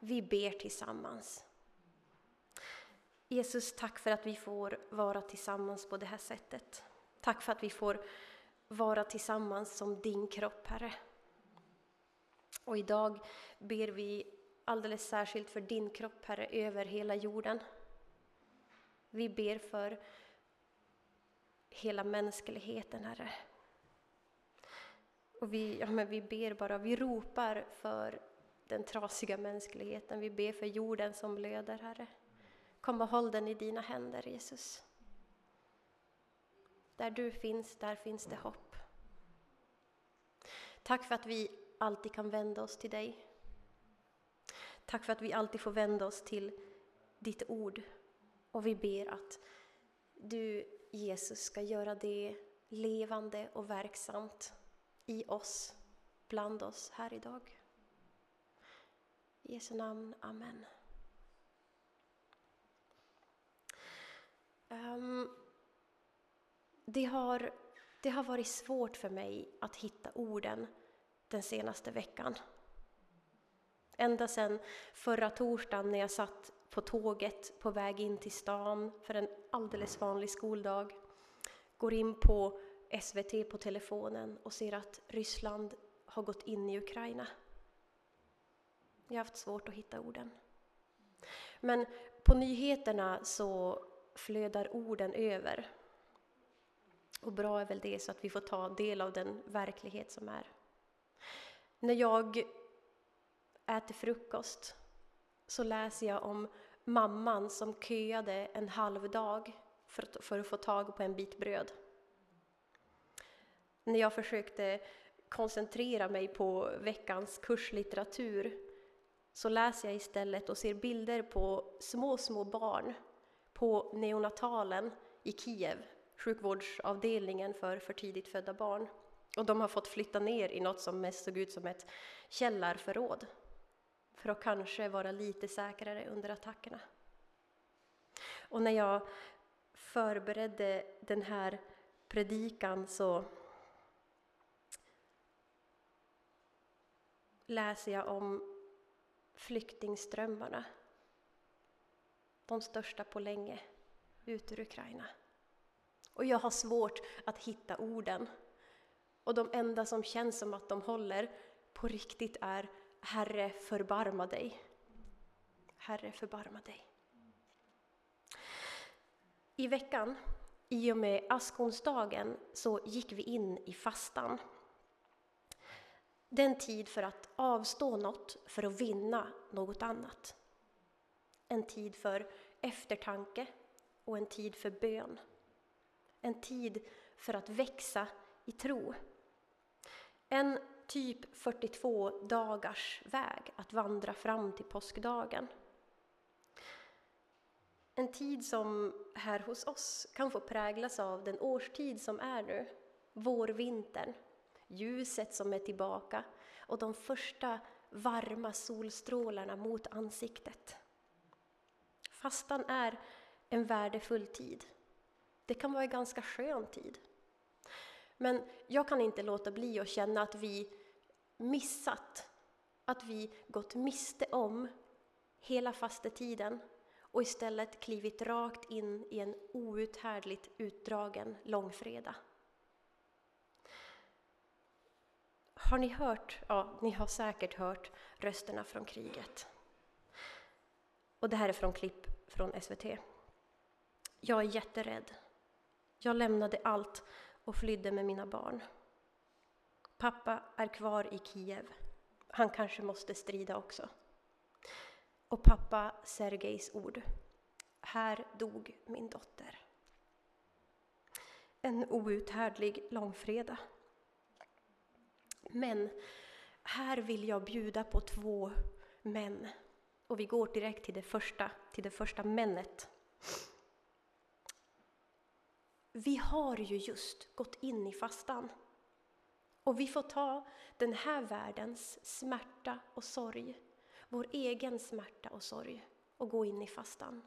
vi ber tillsammans. Jesus, tack för att vi får vara tillsammans på det här sättet. Tack för att vi får vara tillsammans som din kropp, Herre. Och idag ber vi alldeles särskilt för din kropp, Herre, över hela jorden. Vi ber för hela mänskligheten, Herre. Och vi, ja, men vi ber bara, vi ropar för den trasiga mänskligheten. Vi ber för jorden som blöder, Herre. Kom och håll den i dina händer, Jesus. Där du finns, där finns det hopp. Tack för att vi alltid kan vända oss till dig. Tack för att vi alltid får vända oss till ditt ord. Och vi ber att du, Jesus, ska göra det levande och verksamt i oss, bland oss här idag. I Jesu namn, Amen. Um, det, har, det har varit svårt för mig att hitta orden den senaste veckan. Ända sedan förra torsdagen när jag satt på tåget på väg in till stan för en alldeles vanlig skoldag. Går in på SVT på telefonen och ser att Ryssland har gått in i Ukraina. Jag har haft svårt att hitta orden. Men på nyheterna så flödar orden över. Och bra är väl det så att vi får ta del av den verklighet som är. När jag äter frukost så läser jag om mamman som köade en halv dag för att, för att få tag på en bit bröd. När jag försökte koncentrera mig på veckans kurslitteratur så läser jag istället och ser bilder på små, små barn på neonatalen i Kiev, sjukvårdsavdelningen för för tidigt födda barn. Och de har fått flytta ner i något som mest såg ut som ett källarförråd för att kanske vara lite säkrare under attackerna. Och när jag förberedde den här predikan så läser jag om flyktingströmmarna. De största på länge, ut ur Ukraina. Och jag har svårt att hitta orden. Och de enda som känns som att de håller på riktigt är Herre, förbarma dig. Herre, förbarma dig. I veckan, i och med askonsdagen, så gick vi in i fastan. Det är en tid för att avstå något för att vinna något annat. En tid för eftertanke och en tid för bön. En tid för att växa i tro. En typ 42 dagars väg att vandra fram till påskdagen. En tid som här hos oss kan få präglas av den årstid som är nu, vårvintern, ljuset som är tillbaka och de första varma solstrålarna mot ansiktet. Fastan är en värdefull tid. Det kan vara en ganska skön tid. Men jag kan inte låta bli att känna att vi missat, att vi gått miste om hela fastetiden och istället klivit rakt in i en outhärdligt utdragen långfredag. Har ni hört? Ja, ni har säkert hört rösterna från kriget. Och det här är från klipp från SVT. Jag är jätterädd. Jag lämnade allt och flydde med mina barn. Pappa är kvar i Kiev. Han kanske måste strida också. Och pappa Sergejs ord. Här dog min dotter. En outhärdlig långfredag. Men här vill jag bjuda på två män. Och vi går direkt till det första, till det första männet. Vi har ju just gått in i fastan. Och vi får ta den här världens smärta och sorg, vår egen smärta och sorg, och gå in i fastan.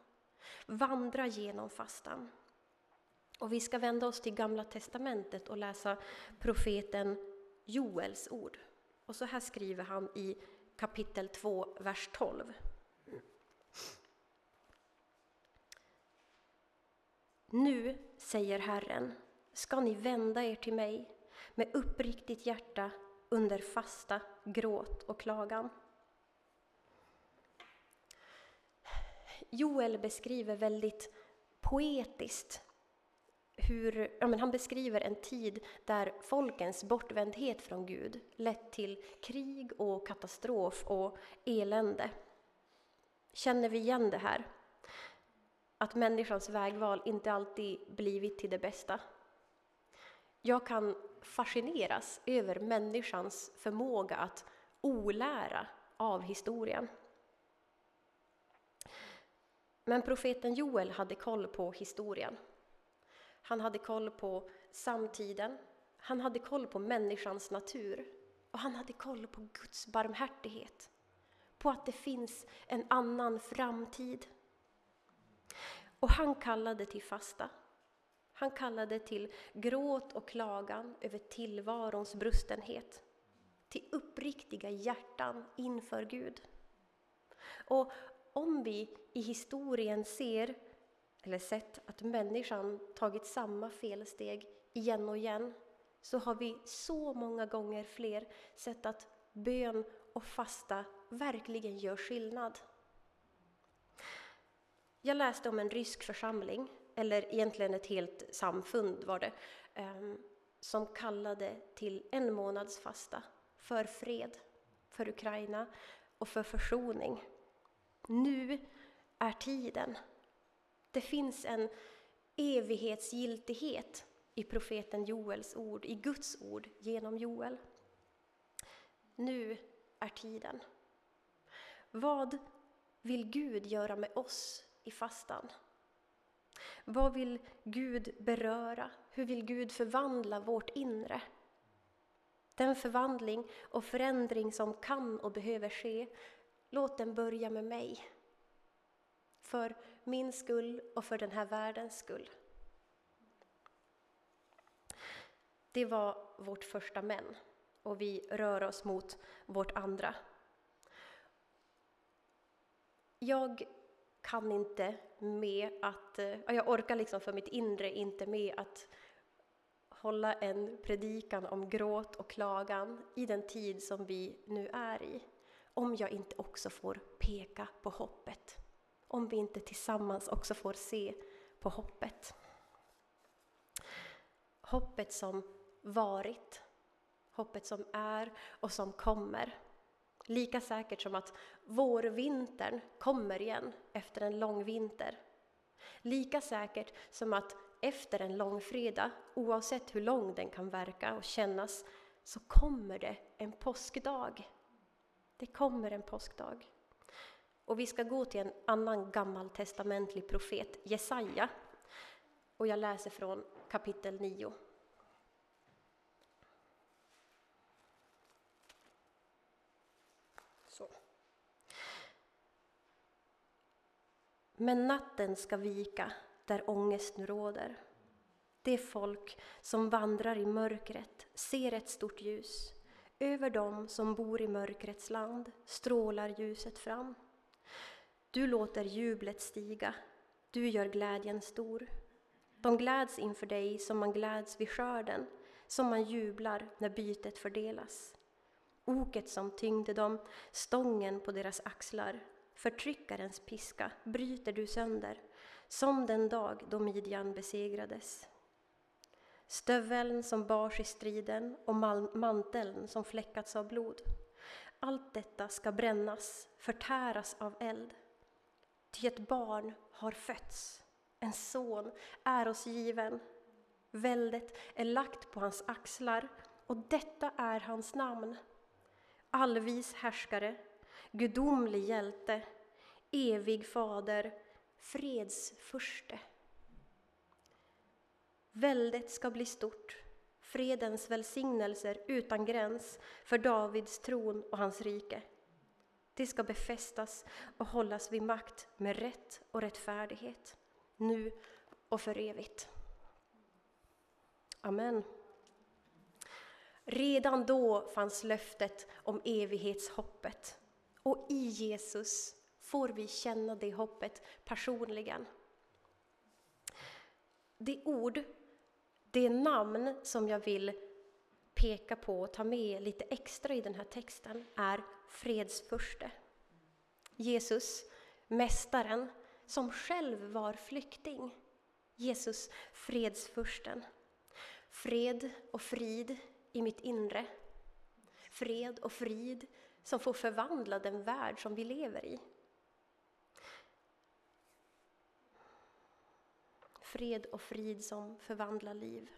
Vandra genom fastan. Och vi ska vända oss till Gamla testamentet och läsa profeten Joels ord. Och så här skriver han i kapitel 2, vers 12. Nu, säger Herren, ska ni vända er till mig med uppriktigt hjärta under fasta, gråt och klagan. Joel beskriver väldigt poetiskt hur, ja men han beskriver en tid där folkens bortvändhet från Gud lett till krig och katastrof och elände. Känner vi igen det här? Att människans vägval inte alltid blivit till det bästa. Jag kan fascineras över människans förmåga att olära av historien. Men profeten Joel hade koll på historien. Han hade koll på samtiden, han hade koll på människans natur och han hade koll på Guds barmhärtighet. På att det finns en annan framtid. Och han kallade till fasta. Han kallade till gråt och klagan över tillvarons brustenhet. Till uppriktiga hjärtan inför Gud. Och om vi i historien ser eller sett att människan tagit samma felsteg igen och igen så har vi så många gånger fler sett att bön och fasta verkligen gör skillnad. Jag läste om en rysk församling, eller egentligen ett helt samfund var det, ehm, som kallade till en månads fasta för fred, för Ukraina och för försoning. Nu är tiden. Det finns en evighetsgiltighet i profeten Joels ord, i Guds ord genom Joel. Nu är tiden. Vad vill Gud göra med oss i fastan? Vad vill Gud beröra? Hur vill Gud förvandla vårt inre? Den förvandling och förändring som kan och behöver ske, låt den börja med mig. För min skull och för den här världens skull. Det var vårt första men och vi rör oss mot vårt andra. Jag kan inte med att, eh, jag orkar liksom för mitt inre inte med att hålla en predikan om gråt och klagan i den tid som vi nu är i, om jag inte också får peka på hoppet om vi inte tillsammans också får se på hoppet. Hoppet som varit, hoppet som är och som kommer. Lika säkert som att vårvintern kommer igen efter en lång vinter. Lika säkert som att efter en lång fredag, oavsett hur lång den kan verka och kännas, så kommer det en påskdag. Det kommer en påskdag. Och vi ska gå till en annan gammaltestamentlig profet, Jesaja. Och jag läser från kapitel 9. Så. Men natten ska vika där ångest nu råder. Det folk som vandrar i mörkret ser ett stort ljus. Över dem som bor i mörkrets land strålar ljuset fram. Du låter jublet stiga, du gör glädjen stor. De gläds inför dig som man gläds vid skörden, som man jublar när bytet fördelas. Oket som tyngde dem, stången på deras axlar, förtryckarens piska bryter du sönder, som den dag då Midjan besegrades. Stöveln som bars i striden och manteln som fläckats av blod. Allt detta ska brännas, förtäras av eld. Ty ett barn har fötts, en son är oss given. Väldet är lagt på hans axlar och detta är hans namn. Allvis härskare, gudomlig hjälte, evig fader, fredsförste. Väldet ska bli stort, fredens välsignelser utan gräns för Davids tron och hans rike. Det ska befästas och hållas vid makt med rätt och rättfärdighet, nu och för evigt. Amen. Redan då fanns löftet om evighetshoppet Och i Jesus får vi känna det hoppet personligen. Det ord, det namn som jag vill peka på och ta med lite extra i den här texten är fredsförste. Jesus, Mästaren, som själv var flykting. Jesus, fredsfursten. Fred och frid i mitt inre. Fred och frid som får förvandla den värld som vi lever i. Fred och frid som förvandlar liv.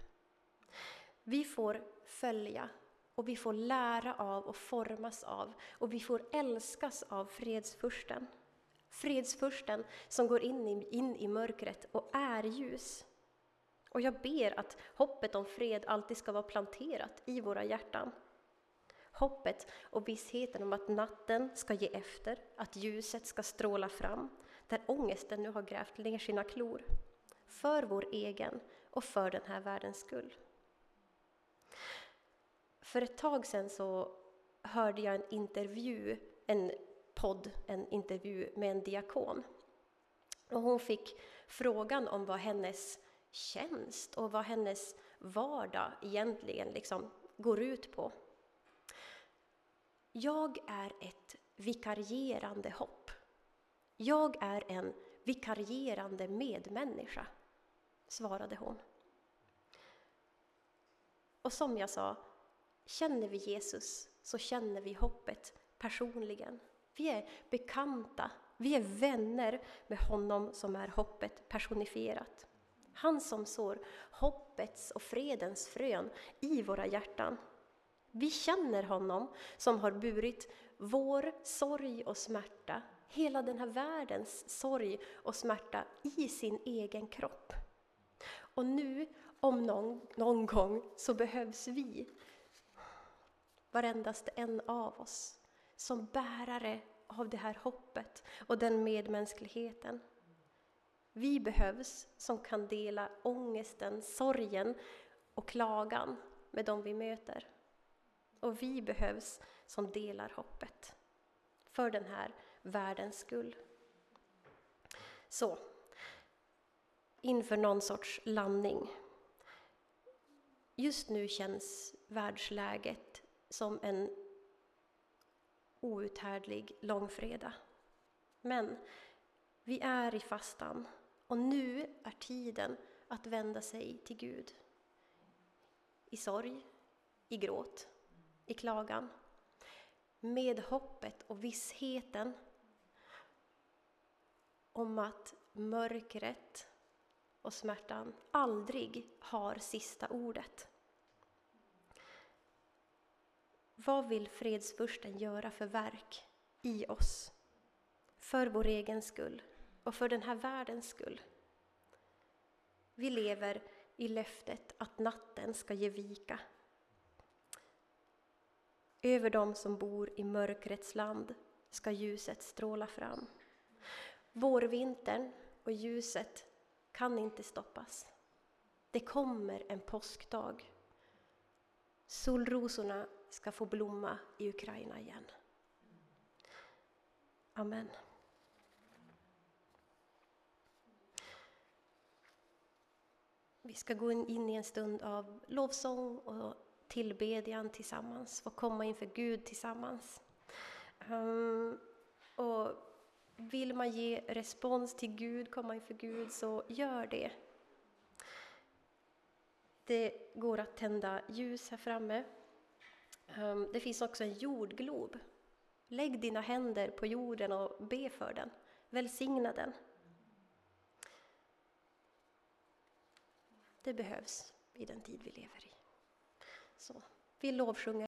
Vi får följa och vi får lära av och formas av och vi får älskas av fredsfursten. Fredsfursten som går in i, in i mörkret och är ljus. Och jag ber att hoppet om fred alltid ska vara planterat i våra hjärtan. Hoppet och vissheten om att natten ska ge efter, att ljuset ska stråla fram, där ångesten nu har grävt ner sina klor. För vår egen och för den här världens skull. För ett tag sedan så hörde jag en intervju, en podd, en intervju med en diakon. Och hon fick frågan om vad hennes tjänst och vad hennes vardag egentligen liksom går ut på. Jag är ett vikarierande hopp. Jag är en vikarierande medmänniska, svarade hon. Och som jag sa, känner vi Jesus så känner vi hoppet personligen. Vi är bekanta, vi är vänner med honom som är hoppet personifierat. Han som sår hoppets och fredens frön i våra hjärtan. Vi känner honom som har burit vår sorg och smärta, hela den här världens sorg och smärta i sin egen kropp. Och nu, om någon, någon gång, så behövs vi, varendaste en av oss, som bärare av det här hoppet och den medmänskligheten. Vi behövs som kan dela ångesten, sorgen och klagan med dem vi möter. Och vi behövs som delar hoppet för den här världens skull. Så, inför någon sorts landning. Just nu känns världsläget som en outhärdlig långfredag. Men vi är i fastan och nu är tiden att vända sig till Gud. I sorg, i gråt, i klagan. Med hoppet och vissheten om att mörkret och smärtan aldrig har sista ordet. Vad vill fredsfursten göra för verk i oss? För vår egen skull och för den här världens skull. Vi lever i löftet att natten ska ge vika. Över dem som bor i mörkrets land ska ljuset stråla fram. Vårvintern och ljuset kan inte stoppas. Det kommer en påskdag. Solrosorna ska få blomma i Ukraina igen. Amen. Vi ska gå in i en stund av lovsång och tillbedjan tillsammans, få komma inför Gud tillsammans. Ehm, vill man ge respons till Gud, komma inför Gud, så gör det. Det går att tända ljus här framme. Ehm, det finns också en jordglob. Lägg dina händer på jorden och be för den. Välsigna den. Det behövs i den tid vi lever i. Så, vi lovsjunger